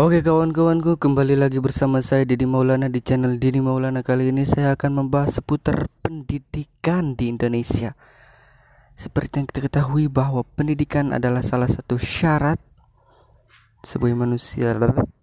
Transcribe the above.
Oke kawan-kawanku kembali lagi bersama saya Didi Maulana di channel Didi Maulana. Kali ini saya akan membahas seputar pendidikan di Indonesia. Seperti yang kita ketahui bahwa pendidikan adalah salah satu syarat Sebagai manusia.